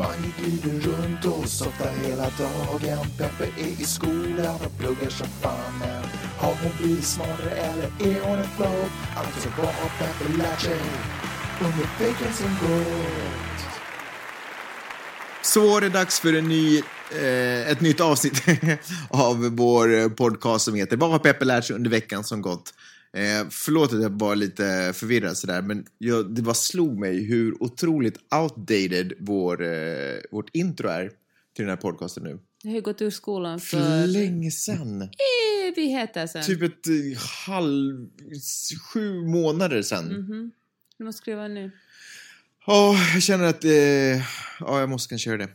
Man glider runt och softar hela dagen. Peppe är i skolan och pluggar som fan. Men har hon blivit smartare eller är hon en flow? Alltså vad har Peppe lärt sig under veckan som gått? Så var det dags för en ny, eh, ett nytt avsnitt av vår podcast som heter Vad har Peppe lärt sig under veckan som gått? Eh, förlåt att jag var lite förvirrad sådär, men jag, det bara slog mig hur otroligt outdated vår, eh, vårt intro är till den här podcasten nu. Jag har gått ur skolan För för länge sedan. evigheter sedan. Typ ett eh, halv... sju månader sedan. Mhm. Du måste skriva nu. Ja, jag känner att eh, ja, jag måste kanske göra det.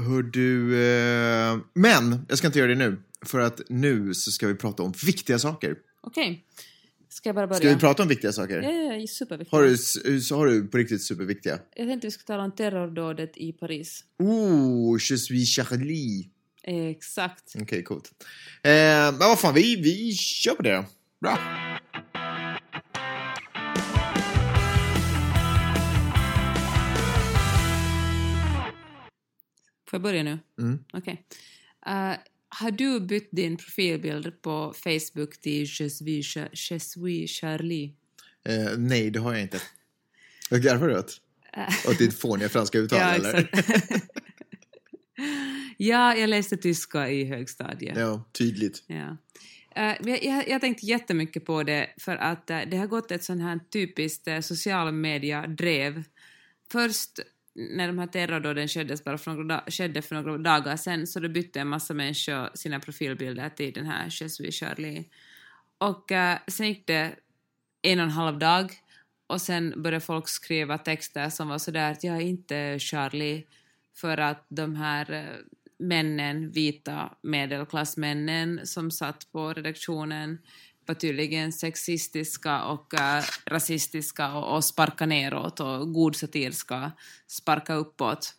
Hör du, eh, men jag ska inte göra det nu. För att nu så ska vi prata om viktiga saker. Okej. Ska jag bara börja? Ska vi prata om viktiga saker? Ja, ja, ja, superviktigt. Har, du, har du på riktigt superviktiga? Jag tänkte vi skulle tala om terrordådet i Paris. Oh, je suis Charlie. Exakt. Okej, coolt. Eh, men vad fan, vi, vi kör på det då. Bra. Får jag börja nu? Mm. Okej. Eh, har du bytt din profilbild på Facebook till Je suis, Je suis Charlie? Eh, nej, det har jag inte. Vad garvar åt? Åt ditt fåniga franska uttal, ja, eller? ja, jag läste tyska i högstadiet. Ja, tydligt. Ja. Eh, jag, jag, jag tänkte jättemycket på det för att eh, det har gått ett sånt här typiskt uh, social media-drev. Först när de här terrordåden skedde, bara för några, skedde för några dagar sedan så då bytte en massa människor sina profilbilder till den här Jesui Charlie. Och uh, sen gick det en och en halv dag och sen började folk skriva texter som var sådär att jag är inte Charlie för att de här eh, männen, vita medelklassmännen som satt på redaktionen var tydligen sexistiska och eh, rasistiska och, och sparka neråt och god satir ska sparka uppåt.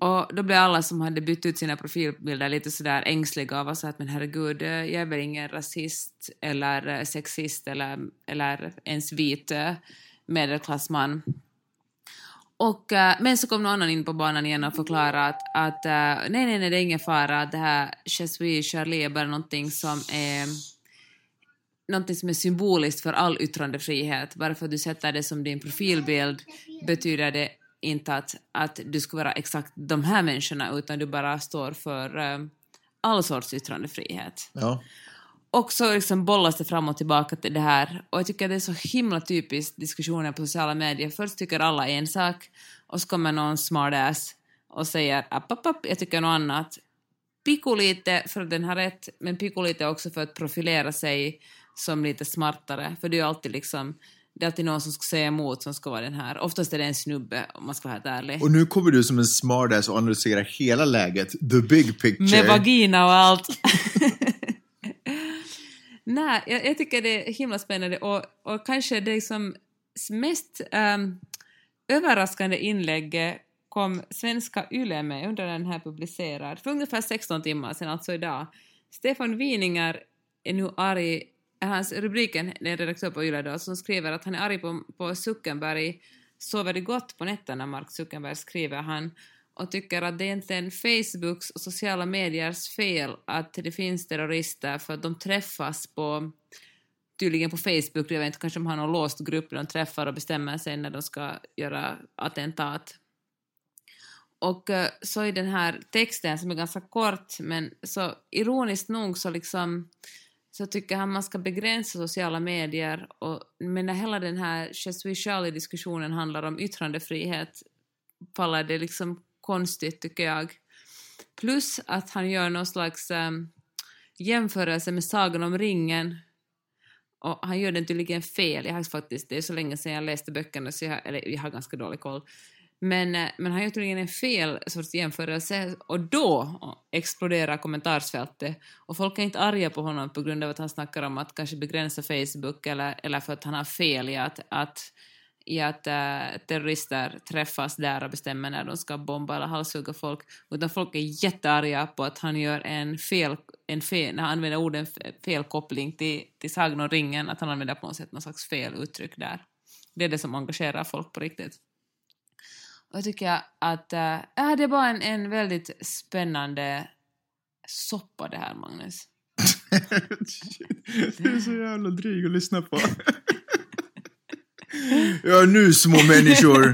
Och då blev alla som hade bytt ut sina profilbilder lite sådär ängsliga och var så att men herregud, eh, jag är väl ingen rasist eller eh, sexist eller, eller ens vit eh, medelklassman. Och, men så kom någon annan in på banan igen och förklarade att, att nej, nej, nej, det är ingen fara, det här Je suis Charlie är bara någonting som är någonting som är symboliskt för all yttrandefrihet. Bara för att du sätter det som din profilbild betyder det inte att, att du ska vara exakt de här människorna utan du bara står för eh, all sorts yttrandefrihet. Ja. Och så liksom bollas det fram och tillbaka till det här. Och jag tycker det är så himla typiskt diskussioner på sociala medier. Först tycker alla en sak och så kommer någon smartass och säger app, app, app, jag tycker något annat. Pico lite för att den har rätt, men pico lite också för att profilera sig som lite smartare. För det är ju alltid liksom, det är alltid någon som ska säga emot som ska vara den här. Oftast är det en snubbe om man ska vara helt ärlig. Och nu kommer du som en smartass och analyserar hela läget, the big picture. Med vagina och allt. Nej, jag, jag tycker det är himla spännande och, och kanske det som mest um, överraskande inlägget kom svenska Yle med under den här publicerad för ungefär 16 timmar sedan, alltså idag. Stefan Wieninger är nu arg, hans rubriken, det är en redaktör på Yle då, som skriver att han är arg på, på Zuckerberg, sover det gott på nätterna, Mark Zuckerberg skriver han, och tycker att det är egentligen Facebooks och sociala mediers fel att det finns terrorister för att de träffas på tydligen på Facebook, jag vet inte, kanske de har någon låst grupp de träffar och bestämmer sig när de ska göra attentat. Och eh, så i den här texten som är ganska kort men så ironiskt nog så liksom så tycker han man ska begränsa sociala medier och men när hela den här Je suis Charlie-diskussionen handlar om yttrandefrihet faller det liksom konstigt tycker jag. Plus att han gör någon slags um, jämförelse med Sagan om ringen och han gör den tydligen fel. Jag har faktiskt, det är så länge sedan jag läste böckerna så jag, eller, jag har ganska dålig koll. Men, eh, men han gör tydligen en fel sorts jämförelse och då exploderar kommentarsfältet och folk är inte arga på honom på grund av att han snackar om att kanske begränsa Facebook eller, eller för att han har fel i att, att, i att äh, terrorister träffas där och bestämmer när de ska bomba eller halshugga folk utan folk är jättearga på att han gör en fel, en fel när han använder orden felkoppling till, till Sagan om ringen att han använder på något sätt något slags fel uttryck där. Det är det som engagerar folk på riktigt. Och jag tycker att äh, äh, det var en, en väldigt spännande soppa det här, Magnus. du är så jävla dryg att lyssna på. ja, nu små människor.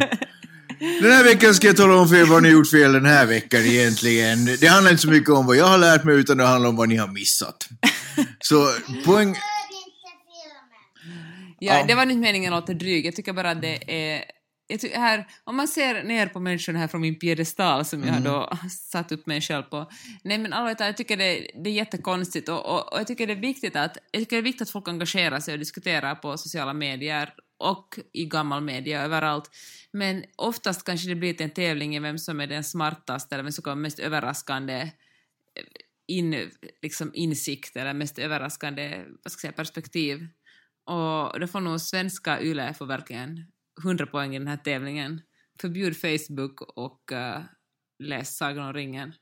Den här veckan ska jag tala om för er vad ni har gjort fel den här veckan egentligen. Det handlar inte så mycket om vad jag har lärt mig utan det handlar om vad ni har missat. Så poäng... Ja, Ja. det var inte meningen att låta dryg, jag tycker bara att det är... Här, om man ser ner på människorna här från min piedestal som jag då satt upp mig själv på. Nej men allvarligt jag tycker det, det är jättekonstigt och, och, och jag tycker det är viktigt att, jag tycker det är viktigt att folk engagerar sig och diskuterar på sociala medier och i gammal media överallt. Men oftast kanske det blir en tävling i vem som är den smartaste eller vem som kommer mest överraskande in, liksom insikt eller mest överraskande vad ska jag säga, perspektiv. Och då får nog svenska YLE få verkligen 100 poäng i den här tävlingen. Förbjud Facebook och uh, läs Sagan om ringen.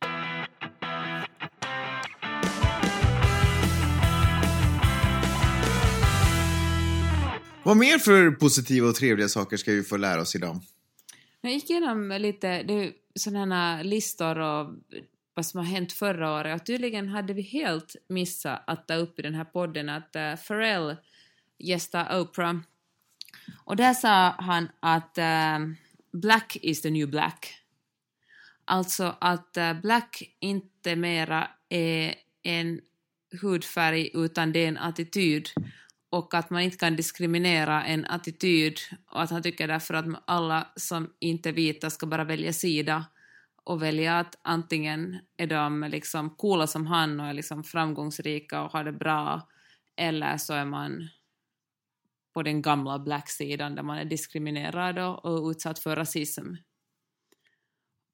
Vad mer för positiva och trevliga saker ska vi få lära oss idag? Jag gick igenom lite det sådana här listor och vad som har hänt förra året och tydligen hade vi helt missat att ta upp i den här podden att uh, Pharrell gästade Oprah och där sa han att uh, black is the new black. Alltså att uh, black inte mera är en hudfärg utan det är en attityd och att man inte kan diskriminera en attityd och att han tycker därför att alla som inte är vita ska bara välja sida och välja att antingen är de liksom coola som han och är liksom framgångsrika och har det bra eller så är man på den gamla black-sidan där man är diskriminerad och, och utsatt för rasism.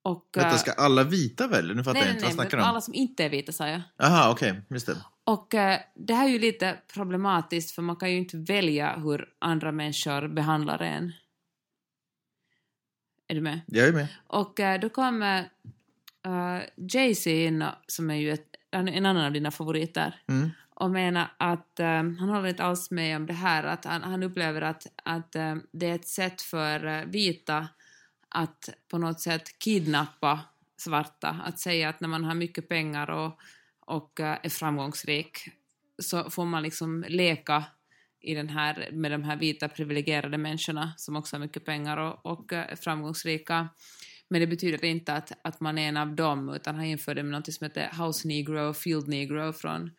Och, Detta eh, ska alla vita välja? Nu fattar nej, jag nej, inte. Vad nej, snackar men du om? alla som inte är vita sa jag. Aha, okej. Just det. Och eh, det här är ju lite problematiskt för man kan ju inte välja hur andra människor behandlar en. Är du med? Jag är med. Och eh, då kom uh, Jay-Z in, som är ju ett, en annan av dina favoriter, Mm och menar att eh, han håller inte alls med om det här, att han, han upplever att, att eh, det är ett sätt för eh, vita att på något sätt kidnappa svarta, att säga att när man har mycket pengar och, och eh, är framgångsrik så får man liksom leka i den här, med de här vita privilegierade människorna som också har mycket pengar och, och är framgångsrika. Men det betyder inte att, att man är en av dem, utan han införde med något som heter House Negro, Field Negro från,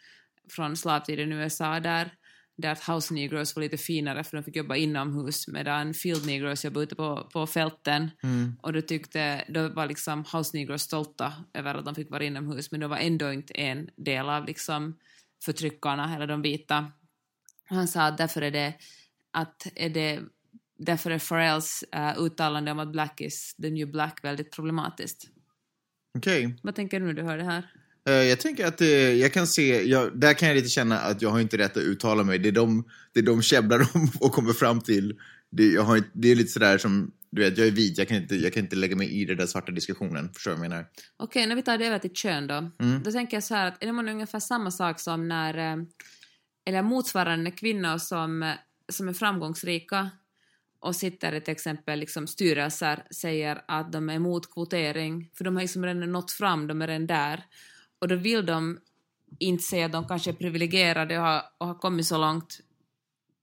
från slavtiden i USA där, där att House Negros var lite finare för de fick jobba inomhus medan Field Negros jobbade ute på, på fälten Mm. och då tyckte, då var liksom House Negros stolta över att de fick vara inomhus men de var ändå inte en del av liksom förtryckarna eller de vita. Han sa att därför är det att är det därför är Pharrells uh, uttalande om att black is the new black väldigt problematiskt. Okej. Vad tänker du när du hör det här? Eh, Jag tänker att eh, jag kan se, jag, där kan jag lite känna att jag har inte rätt att uttala mig. Det är de, det är de käbblar om och kommer fram till. Det, jag har, det är lite sådär som, du vet, jag är vit, jag kan inte, jag kan inte lägga mig i den där svarta diskussionen. Förstår du vad jag menar? Okej, när vi tar det över till kön då. Mm. Då tänker jag så här att är det månne ungefär samma sak som när, eh, eller motsvarande kvinnor som, som är framgångsrika och sitter i till exempel liksom styrelser säger att de är emot kvotering, för de har liksom redan nått fram, de är redan där. Och då vill de inte säga att de kanske är privilegierade och har, och har kommit så långt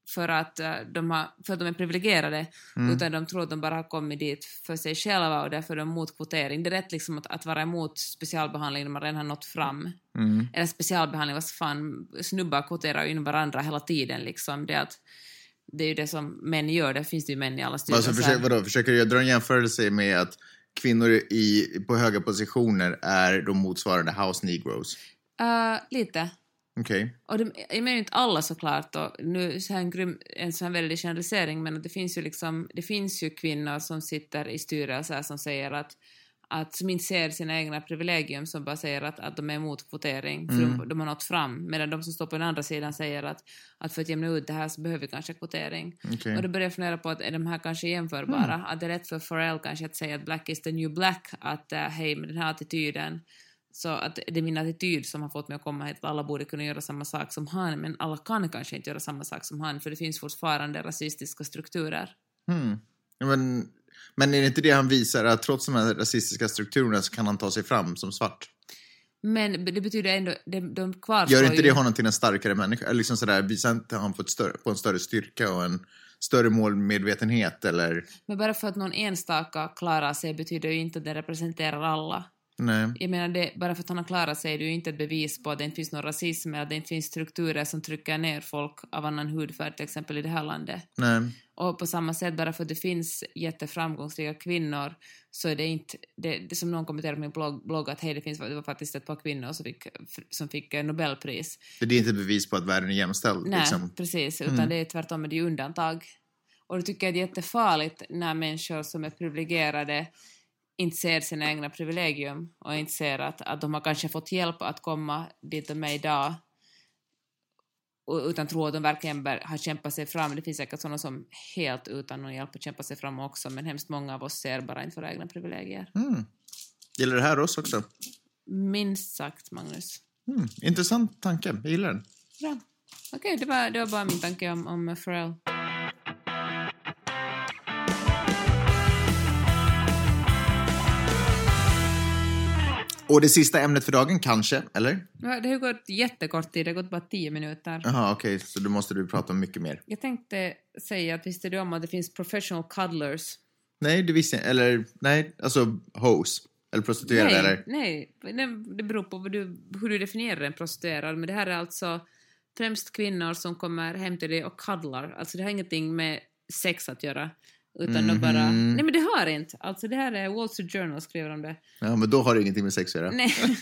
för att, eh, de har, för att de är privilegierade, Mm. utan de tror att de bara har kommit dit för sig själva och därför är de emot kvotering. Det är rätt liksom att, att vara emot specialbehandling när man redan har nått fram. Mm. Eller specialbehandling, vad fan, snubbar kvoterar ju in varandra hela tiden liksom. Det, är att, det är ju det som män gör, det finns det ju män i alla styrelser. Alltså, försöker, vadå, försöker jag dra en jämförelse med att kvinnor i, på höga positioner är de motsvarande house negros? Eh, lite. Okej. Och de, jag menar inte alla såklart, och nu så här en, grym, en sån här väldig generalisering, men det finns ju liksom, det finns ju kvinnor som sitter i styrelser som säger att, att som inte ser sina egna privilegium, som bara säger att, att de är emot kvotering, för Mm. de, de har nått fram, medan de som står på den andra sidan säger att, att för att jämna ut det här så behöver vi kanske kvotering. okej. Och då börjar jag fundera på att är de här kanske jämförbara? Att det är rätt för Pharrell kanske att säga att black is the new black, att uh, hej med den här attityden, så att det är min attityd som har fått mig att komma hit, att alla borde kunna göra samma sak som han, men alla kan kanske inte göra samma sak som han, för det finns fortfarande rasistiska strukturer. Ja, Men, Men är det inte det han visar, att trots de här rasistiska strukturerna så kan han ta sig fram som svart? Men det betyder ändå, de, de kvarstår Gör inte ju... det honom till en starkare människa? Eller liksom sådär, visar inte han på, större, på en större styrka och en större målmedvetenhet eller? Men bara för att någon enstaka klarar sig betyder ju inte att det representerar alla. Nej. Jag menar, det, bara för att han har klarat sig är det ju inte ett bevis på att det inte finns någon rasism eller att det inte finns strukturer som trycker ner folk av annan hudfärg, till exempel i det här landet. Nej. Och på samma sätt, bara för att det finns jätteframgångsrika kvinnor så är det inte, det, det som någon kommenterade på min blogg, blogg att hej, det, finns, det var faktiskt ett par kvinnor som fick, som fick Nobelpris. Det är inte bevis på att världen är jämställd. Nej, Liksom. precis, utan Mm. det är tvärtom det är undantag. Och då tycker jag det är jättefarligt när människor som är privilegierade inte ser sina egna privilegium och inte ser att, att de har kanske fått hjälp att komma dit de är idag utan tror att de verkligen har kämpat sig fram. Det finns säkert sådana som helt utan någon hjälp har kämpat sig fram också, men hemskt många av oss ser bara inte våra egna privilegier. Mm. Gäller det här oss också? Minst sagt, Magnus. Mm. Intressant tanke, jag gillar den. Bra. Okej, det, var, det var bara min tanke om, om Pharrell. Och det sista ämnet för dagen, kanske? Eller? Det har gått jättekort tid, det har gått bara tio minuter. Jaha, okej, så då måste du prata om mycket mer. Jag tänkte säga att visste du om att det finns professional cuddlers? Nej, det visste jag Eller, nej, alltså hose. Eller prostituerade, nej, eller? nej, det, beror på vad du, hur du definierar en prostituerad, men det här är alltså främst kvinnor som kommer hem till dig och cuddlar. Alltså det har ingenting med sex att göra. Utan de bara... Mhm. Nej men det har inte. Alltså det här är Wall Street Journal skriver om det. Ja, men då har det ingenting med sex att göra. Nej.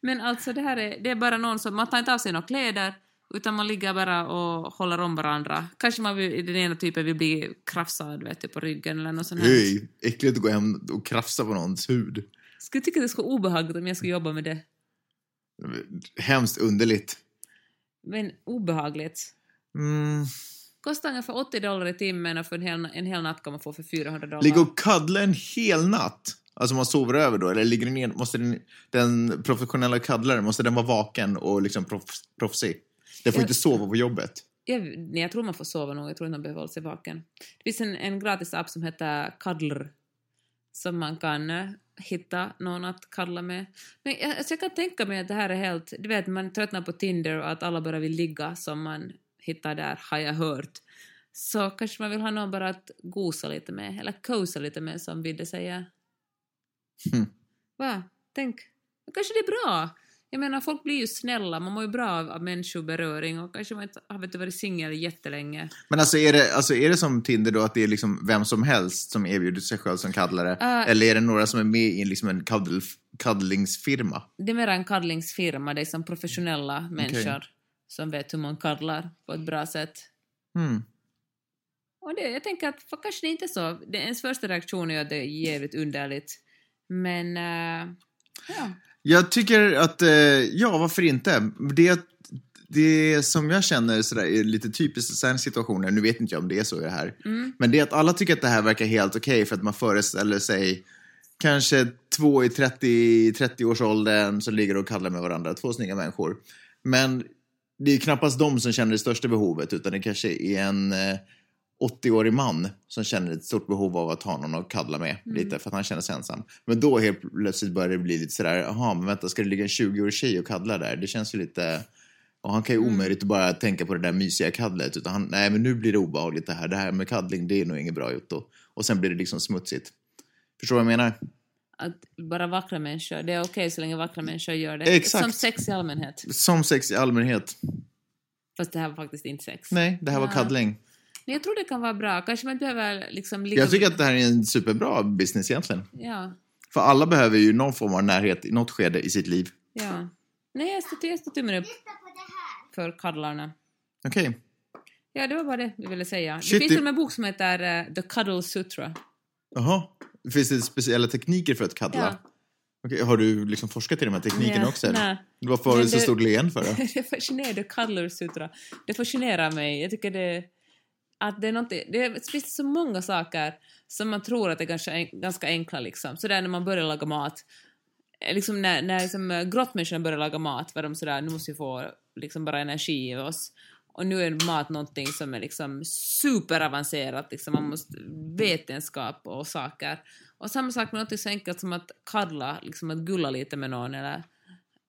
Men alltså det här är, det är bara någon som, man tar inte av sig några kläder utan man ligger bara och håller om varandra. Kanske man vill, den ena typen vill bli krafsad vet du, på ryggen eller något sånt. Hej, äckligt att gå hem och krafsa på någons hud. Skulle tycka det skulle vara obehagligt om jag skulle jobba med det. Hemskt underligt. Men obehagligt. Mm. Kostar ungefär 80 dollar i timmen och för en hel, en hel natt kan man få för 400 dollar. Ligga och cuddla en hel natt? Alltså man sover över då? Eller ligger ner, måste den, den professionella cuddlaren, måste den vara vaken och liksom proffs, proffsig? Den får Jag- inte sova på jobbet. Jag, nej, jag tror man får sova nog, jag tror inte man behöver hålla sig vaken. Det finns en, en gratis app som heter Cuddler som man kan eh, hitta någon att cuddla med. Men jag, alltså jag kan tänka mig att det här är helt... Du vet, man tröttnar på Tinder och att alla bara vill ligga som man hittar där, har jag hört. Så kanske man vill ha någon bara att gosa lite med, eller kosa lite med som Vidde säger. Hmm. Va? Tänk. Kanske det är bra. Jag menar, folk blir ju snälla, man mår ju bra av, av människoberöring och kanske man inte har du, varit singel jättelänge. Men alltså är, det, alltså är det som Tinder då att det är liksom vem som helst som erbjuder sig själv som cuddlare? Uh, Eller är det några som är med i liksom en cuddle, cuddlingsfirma? Det är mer en cuddlingsfirma, det är som professionella människor som vet hur man cuddlar på ett bra sätt. Mm. Och det, jag tänker att för kanske det inte är så. Det, ens första reaktion är att det är jävligt underligt. Men, eh, ja. Jag tycker att, eh, ja varför inte? Det, det som jag känner sådär, är lite typiskt i sådana situationer, nu vet inte jag om det är så i det här, Mm. men det är att alla tycker att det här verkar helt okej för att man föreställer sig kanske två i 30, 30-årsåldern som ligger och kallar med varandra, två snygga människor. Men det är knappast de som känner det största behovet, utan det kanske är en eh, 80-årig man som känner ett stort behov av att ha någon att kaddla med lite för att han känner sig ensam. Men då helt plötsligt börjar det bli lite sådär, jaha, men vänta, ska det ligga en 20-årig tjej och kaddla där? Det känns ju lite... Och han kan ju omöjligt bara tänka på det där mysiga kaddlet, utan han, nej men nu blir det obehagligt det här. Det här med kaddling, det är nog inget bra gjort. Och, och sen blir det liksom smutsigt. Förstår du vad jag menar? Att bara vackra människor, det är okej så länge vackra människor gör det. Exakt. Som sex i allmänhet. Som sex i allmänhet. Fast det här var faktiskt inte sex. Nej, det här var Ja. kaddling. Men jag tror det kan vara bra. Kanske man behöver liksom ligga... Jag tycker att det här är en superbra business egentligen. Ja, För alla behöver ju någon form av närhet i något skede i sitt liv. ja. Nej, jag står, jag tummen upp för cuddlarna. Okej. Ja, det var bara det jag ville säga. Shit, det finns till och med en bok som heter eh, The Cuddle Sutra. Jaha. Finns det speciella tekniker för att kaddla? Ja. Okej, har du liksom forskat i de här teknikerna också? Eller? nej. Varför har du så det- stort leen för då? det fascinerar, The Cuddler Sutra. Det fascinerar mig. Jag tycker det... Att det är någonting, det finns så många saker som man tror att är ganska, ganska enkla liksom. Sådär när man börjar laga mat. Eh, Liksom när, när liksom, grottmänniskorna börjar laga mat var de sådär, nu måste vi få liksom bara energi i oss. Och nu är mat någonting som är liksom superavancerat, liksom man måste vetenskap och saker. Och samma sak med något så enkelt som att kaddla, liksom att gulla lite med någon eller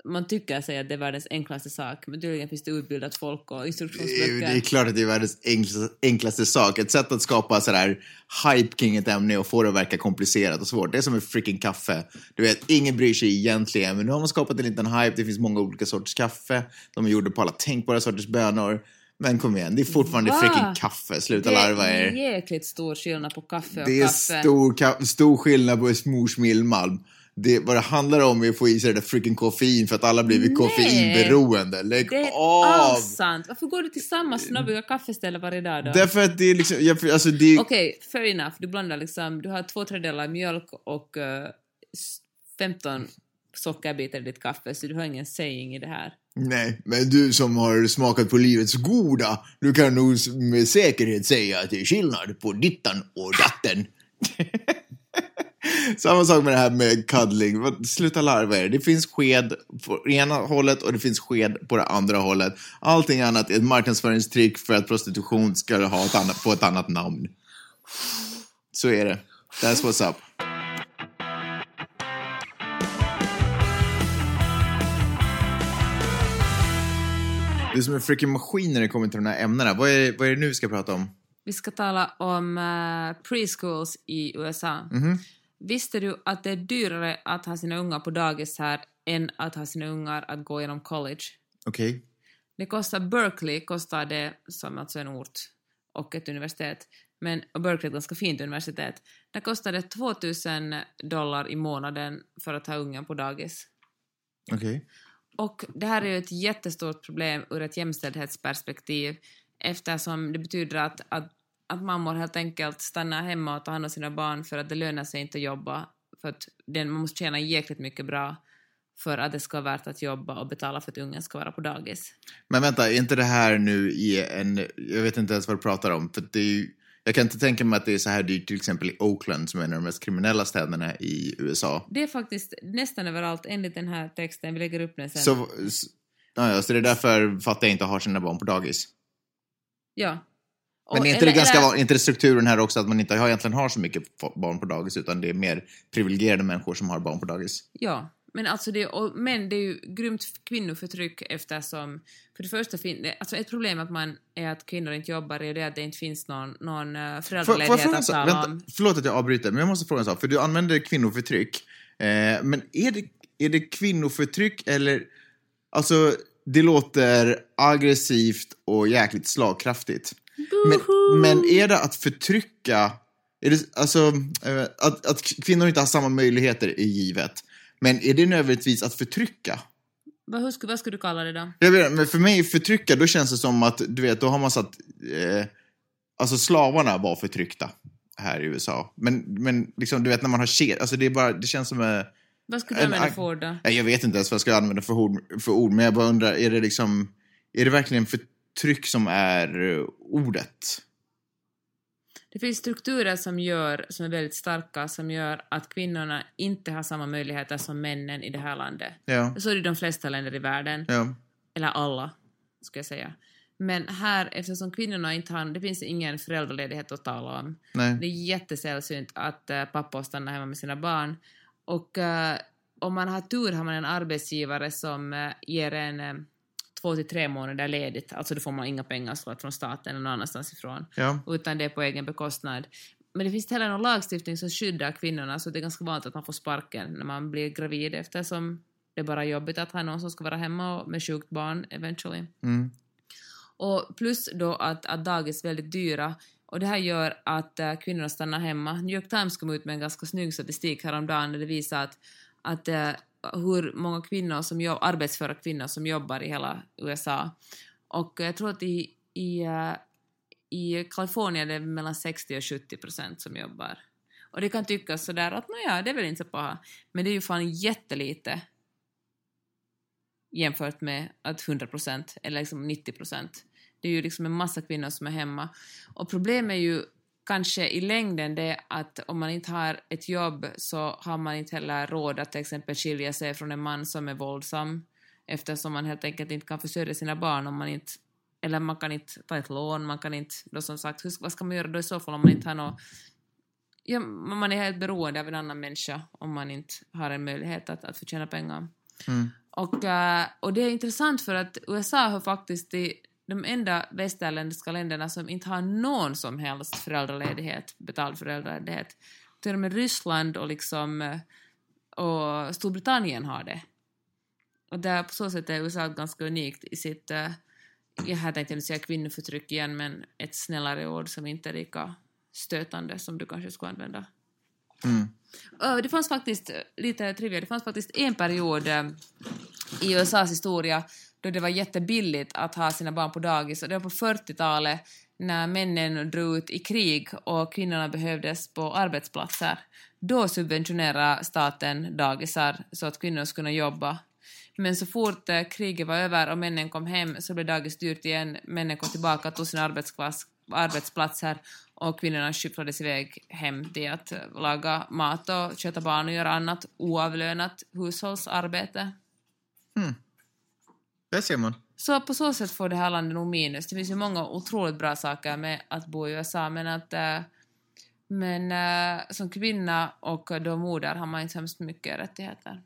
man tycker sig att det är världens enklaste sak, men tydligen finns det utbildat folk och instruktionsböcker. det är klart att det är världens enklaste, enklaste sak. Ett sätt att skapa sådär hype kring ett ämne och få det att verka komplicerat och svårt. Det är som ett freaking kaffe. Du vet, ingen bryr sig egentligen, men nu har man skapat en liten hype. Det finns många olika sorters kaffe. De är gjorda på alla tänkbara sorters bönor. Men kom igen, det är fortfarande Va? freaking kaffe. Sluta det larva är er. jäkligt stor skillnad på kaffe och Det är kaffe. stor, ka- stor skillnad på Smors Millmalm. Det, vad det handlar om är att få i sig det där freaking koffein för att alla blivit koffeinberoende. Lägg Det är av! sant. Varför går du till samma snobbiga kaffeställe varje dag då? Därför att det är liksom, jag, alltså det, Okej, fair enough. Du blandar liksom, du har två tredjedelar mjölk och eh, s- 15 sockerbitar i ditt kaffe, så du har ingen saying i det här. Nej, men du som har smakat på livets goda, du kan nog med säkerhet säga att det är skillnad på dittan och datten. Samma sak med det här med cuddling. Sluta larva er. Det finns sked på ena hållet och det finns sked på det andra hållet. Allting annat är ett marknadsföringstrick för att prostitution ska ha ett annat, få ett annat namn. Så är det. That's what's up. Är som en freaking maskin när det kommer till de här ämnena. Vad är, vad är det nu vi ska prata om? Vi ska tala om uh, preschools i USA. Mhm. Visste du att det är dyrare att ha sina ungar på dagis här än att ha sina ungar att gå genom college? Okej. Det kostar, Berkeley kostar det, som alltså en ort och ett universitet, men och Berkeley är ett ganska fint universitet, där kostar det 2000 dollar i månaden för att ha ungen på dagis. Okej. Och det här är ju ett jättestort problem ur ett jämställdhetsperspektiv eftersom det betyder att, att, att mammor helt enkelt stannar hemma och tar hand om sina barn för att det lönar sig inte att jobba. För att den, man måste tjäna jäkligt mycket bra för att det ska vara värt att jobba och betala för att ungen ska vara på dagis. Men vänta, är inte det här nu i en... Jag vet inte ens vad du pratar om. För det är ju, jag kan inte tänka mig att det är så här dyrt till exempel i Oakland som är en av de mest kriminella städerna i USA. Det är faktiskt nästan överallt enligt den här texten, vi lägger upp den sen. Så, s- ja, så det är därför fattar jag inte har sina barn på dagis. Ja. Men Och- är inte, det eller- ganska, eller- inte det strukturen här också att man inte har, egentligen har så mycket barn på dagis utan det är mer privilegierade människor som har barn på dagis? Ja, men alltså det, och, men det är ju grymt kvinnoförtryck eftersom, för det första, fin, alltså ett problem att man är att kvinnor inte jobbar är det att det inte finns någon, någon jag föräldraledighet en att tala Vänta, om. förlåt att jag avbryter, men jag måste fråga en sak. För du använder kvinnoförtryck. Eh, men är det, är det kvinnoförtryck eller... Alltså, det låter aggressivt och jäkligt slagkraftigt. Men, men är det att förtrycka... Är det, alltså, eh, att, att kvinnor inte har samma möjligheter är givet. Men är det nödvändigtvis att förtrycka? Vad, skulle- vad skulle du kalla det då? Jag vet, men för mig, förtrycka, då känns det som att, du vet, då har man satt... Eh, alltså slavarna var förtryckta här i USA. Men, men liksom, du vet när man har kedjor, alltså det är bara, det känns som... Eh, Vad skulle du En använda för ord då? jag vet inte ens vad jag ska använda för ord, för ord, men jag bara undrar, är det liksom... Är det verkligen förtryck som är eh, ordet? Det finns strukturer som, gör, som är väldigt starka som gör att kvinnorna inte har samma möjligheter som männen i det här landet. Ja. Så är det i de flesta länder i världen. Ja. eller alla, ska jag säga. Men här, eftersom kvinnorna inte har, det finns ingen föräldraledighet att tala om. Nej. Det är jättesällsynt att uh, pappor stannar hemma med sina barn. Och eh, om man har tur har man en arbetsgivare som eh, ger en eh, två till tre månader ledigt, alltså då får man inga pengar såklart från staten eller någon annanstans ifrån, Ja. utan det är på egen bekostnad. Men det finns inte heller någon lagstiftning som skyddar kvinnorna, så det är ganska vanligt att man får sparken när man blir gravid eftersom det är bara jobbigt att ha någon som ska vara hemma med sjukt barn eventually. Mm. Och plus då att, att dagis är väldigt dyra och det här gör att äh, kvinnorna stannar hemma. New York Times kom ut med en ganska snygg statistik häromdagen där det visar att, att äh, hur många kvinnor som jobb, arbetsföra kvinnor som jobbar i hela USA. Och jag tror att i, i, eh, i Kalifornien är det mellan 60 och 70 procent som jobbar. Och det kan tyckas sådär att nåja, det är väl inte så paha. Men det är ju fan jättelite jämfört med att 100 procent eller liksom 90 procent. Det är ju liksom en massa kvinnor som är hemma. Och problemet är ju kanske i längden det att om man inte har ett jobb så har man inte heller råd att till exempel skilja sig från en man som är våldsam eftersom man helt enkelt inte kan försörja sina barn om man inte eller man kan inte ta ett lån, man kan inte, då som sagt, hur, vad ska man göra då i så fall om man inte har något Ja, man är helt beroende av en annan människa om man inte har en möjlighet att, att förtjäna pengar. Mm. Och, eh, och det är intressant för att USA har faktiskt de, de enda västerländska länderna som inte har någon som helst föräldraledighet, betald föräldraledighet. Till och med Ryssland och, liksom, eh, och Storbritannien har det. Och där på så sätt är USA ganska unikt i sitt, eh, jag här tänkte säga kvinnoförtryck igen, men ett snällare ord som inte är lika stötande som du kanske skulle använda. Mm. Det fanns faktiskt, eh, lite trivia, det fanns faktiskt en period i USAs historia då det var jättebilligt att ha sina barn på dagis och det var på 40-talet när männen drog ut i krig och kvinnorna behövdes på arbetsplatser. Då subventionerade staten dagisar så att kvinnor skulle kunna jobba. Men så fort eh, kriget var över och männen kom hem så blev dagis dyrt igen, männen kom tillbaka till sina arbetsplatser och kvinnorna skyfflades iväg hem till att eh, laga mat och sköta barn och göra annat oavlönat hushållsarbete. Hmm. Där ser man. Så på så sätt får det här landet nog minus. Det finns ju många otroligt bra saker med att bo i USA, men att eh, men eh, som kvinna och då moder har man inte så hemskt mycket rättigheter.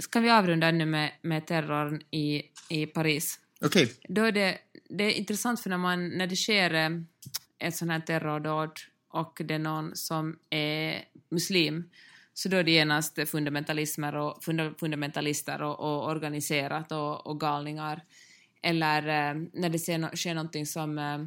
Ska vi avrunda ännu med, med terrorn i, i Paris? Okej. Då är det, det är intressant för när, man, när det sker eh, ett sånt här terrordåd och det är någon som är muslim så då är det genast fundamentalismer och, funda, fundamentalister och, och organiserat och, och galningar. Eller eh, när det sker, no- sker någonting som... Eh,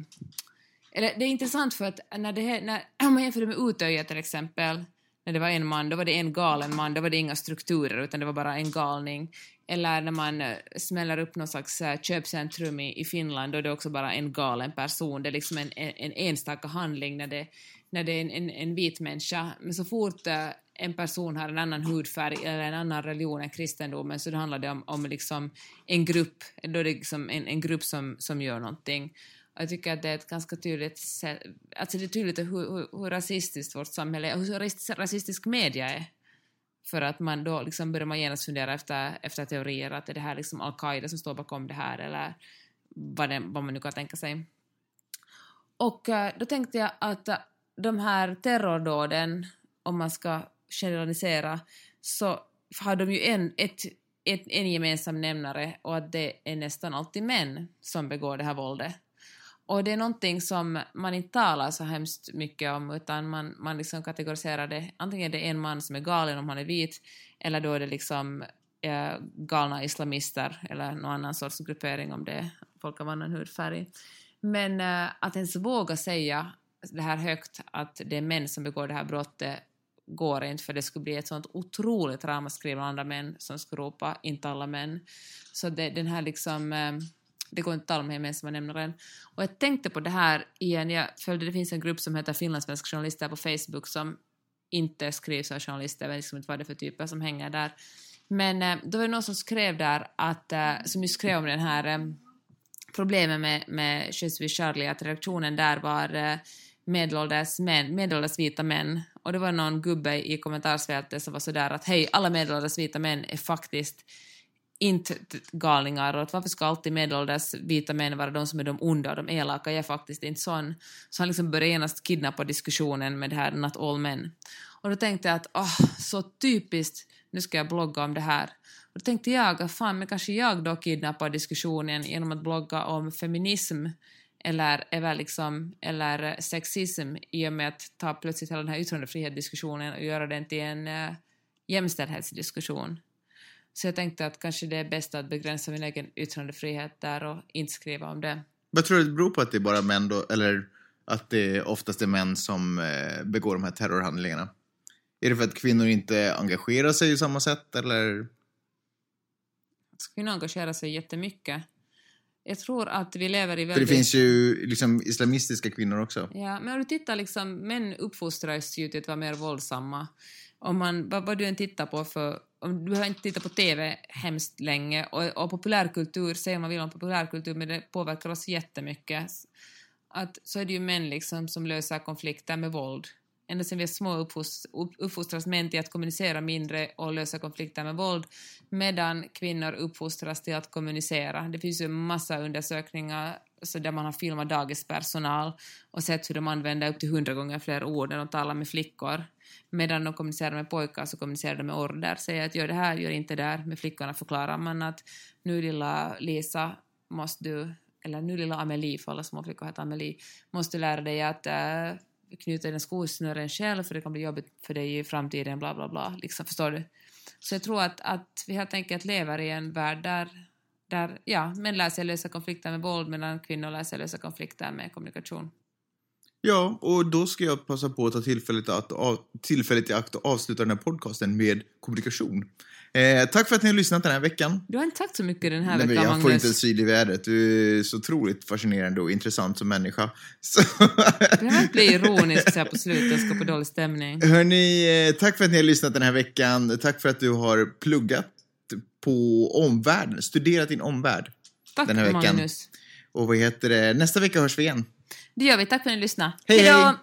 eller det är intressant för att när det när, om man jämför det med Utöja till exempel, när det var en man, då var det en galen man, då var det inga strukturer utan det var bara en galning. Eller när man eh, smäller upp någon slags eh, köpcentrum i, i Finland, då är det också bara en galen person. Det är liksom en, en, en enstaka handling när det, när det är en, en, en vit människa. Men så fort eh, en person har en annan hudfärg eller en annan religion än kristendomen så då handlar det om, om liksom en grupp, då är det liksom en, en grupp som, som gör någonting. Och jag tycker att det är ett ganska tydligt sätt, alltså det är tydligt hur, hur, hur rasistiskt vårt samhälle är hur rasistisk media är. För att man då liksom börjar man genast fundera efter, efter teorier, att är det här liksom al-Qaida som står bakom det här eller vad, det, vad man nu kan tänka sig. Och eh, då tänkte jag att eh, de här terrordåden, om man ska generalisera, så har de ju en, ett, ett, en gemensam nämnare och att det är nästan alltid män som begår det här våldet. Och det är någonting som man inte talar så hemskt mycket om utan man, man liksom kategoriserar det, antingen är det en man som är galen om han är vit eller då är det liksom eh, galna islamister eller någon annan sorts gruppering om det är folk av annan hudfärg. Men eh, att ens våga säga det här högt att det är män som begår det här brottet går inte för det skulle bli ett sånt otroligt ramaskri bland andra män som skulle ropa inte alla män. Så det, den här liksom eh, det går inte att tala om gemensamma nämnaren. Och jag tänkte på det här igen, jag följde, det finns en grupp som heter Finlandssvenska journalister på Facebook som inte skrivs av journalister, jag vet liksom inte vad det är för typer som hänger där. Men eh, då var det någon som skrev där, att, eh, som ju skrev om den här problemet med, med Charlie, att reaktionen där var eh, medelålders, med, medelålders vita män. Och det var någon gubbe i kommentarsfältet som var sådär att hej, alla medelålders vita män är faktiskt inte galningar och att varför ska alltid medelålders vita män vara de som är de onda och de elaka, jag är faktiskt inte sån. Så han liksom började genast kidnappa diskussionen med det här not all men. Och då tänkte jag att åh, så typiskt, nu ska jag blogga om det här. Och då tänkte jag, fan, men kanske jag då kidnappar diskussionen genom att blogga om feminism eller, eller, liksom, eller sexism i och med att ta plötsligt hela den här yttrandefrihetsdiskussionen och göra den till en uh, jämställdhetsdiskussion. Så jag tänkte att kanske det är bäst att begränsa min egen yttrandefrihet där och inte skriva om det. Vad tror du det beror på att det är bara män då, eller att det oftast är män som eh, begår de här terrorhandlingarna? Är det för att kvinnor inte engagerar sig i samma sätt, eller? Ska kvinnor engagera sig jättemycket? Jag tror att vi lever i För väldigt... det finns ju liksom islamistiska kvinnor också. Ja, men om du tittar liksom, män uppfostras ju till att vara mer våldsamma. Om man, vad, vad du än tittar på för, om, du behöver inte titta på TV hemskt länge och, och populärkultur, säger man vill om populärkultur, men det påverkar oss jättemycket. Att, så är det ju män liksom som löser konflikter med våld ända sedan vi är små uppfostras, uppfostras män till att kommunicera mindre och lösa konflikter med våld, medan kvinnor uppfostras till att kommunicera. Det finns ju en massa undersökningar så där man har filmat dagispersonal och sett hur de använder upp till hundra gånger fler ord när de talar med flickor. Medan de kommunicerar med pojkar så kommunicerar de med order. Säger att gör det här, gör inte det där. Med flickorna förklarar man att nu lilla Lisa måste du, eller nu lilla Amelie, för alla små flickor heter Amelie, måste du lära dig att äh, knyta dina skosnören själv för det kan bli jobbigt för dig i framtiden, bla bla bla. Liksom, förstår du? Så jag tror att, att vi helt enkelt lever i en värld där, där ja, män lär sig lösa konflikter med våld medan kvinnor lär sig lösa konflikter med kommunikation. Ja, och då ska jag passa på att ta tillfället, att, av, tillfället i akt och avsluta den här podcasten med kommunikation. Eh, tack för att ni har lyssnat den här veckan. Du har inte sagt så mycket den här Nej, veckan, jag Magnus. får inte en syl i vädret. Du är så otroligt fascinerande och intressant som människa. Så, Du behöver inte bli ironisk så här på slutet och skapa dålig stämning. hörni, eh, tack för att ni har lyssnat den här veckan. Tack för att du har pluggat på omvärlden, studerat din omvärld Tack den här veckan. Magnus. Och vad heter det, nästa vecka hörs vi igen. Det gör vi. Tack för att ni lyssnade. Hej, Hejdå! hej!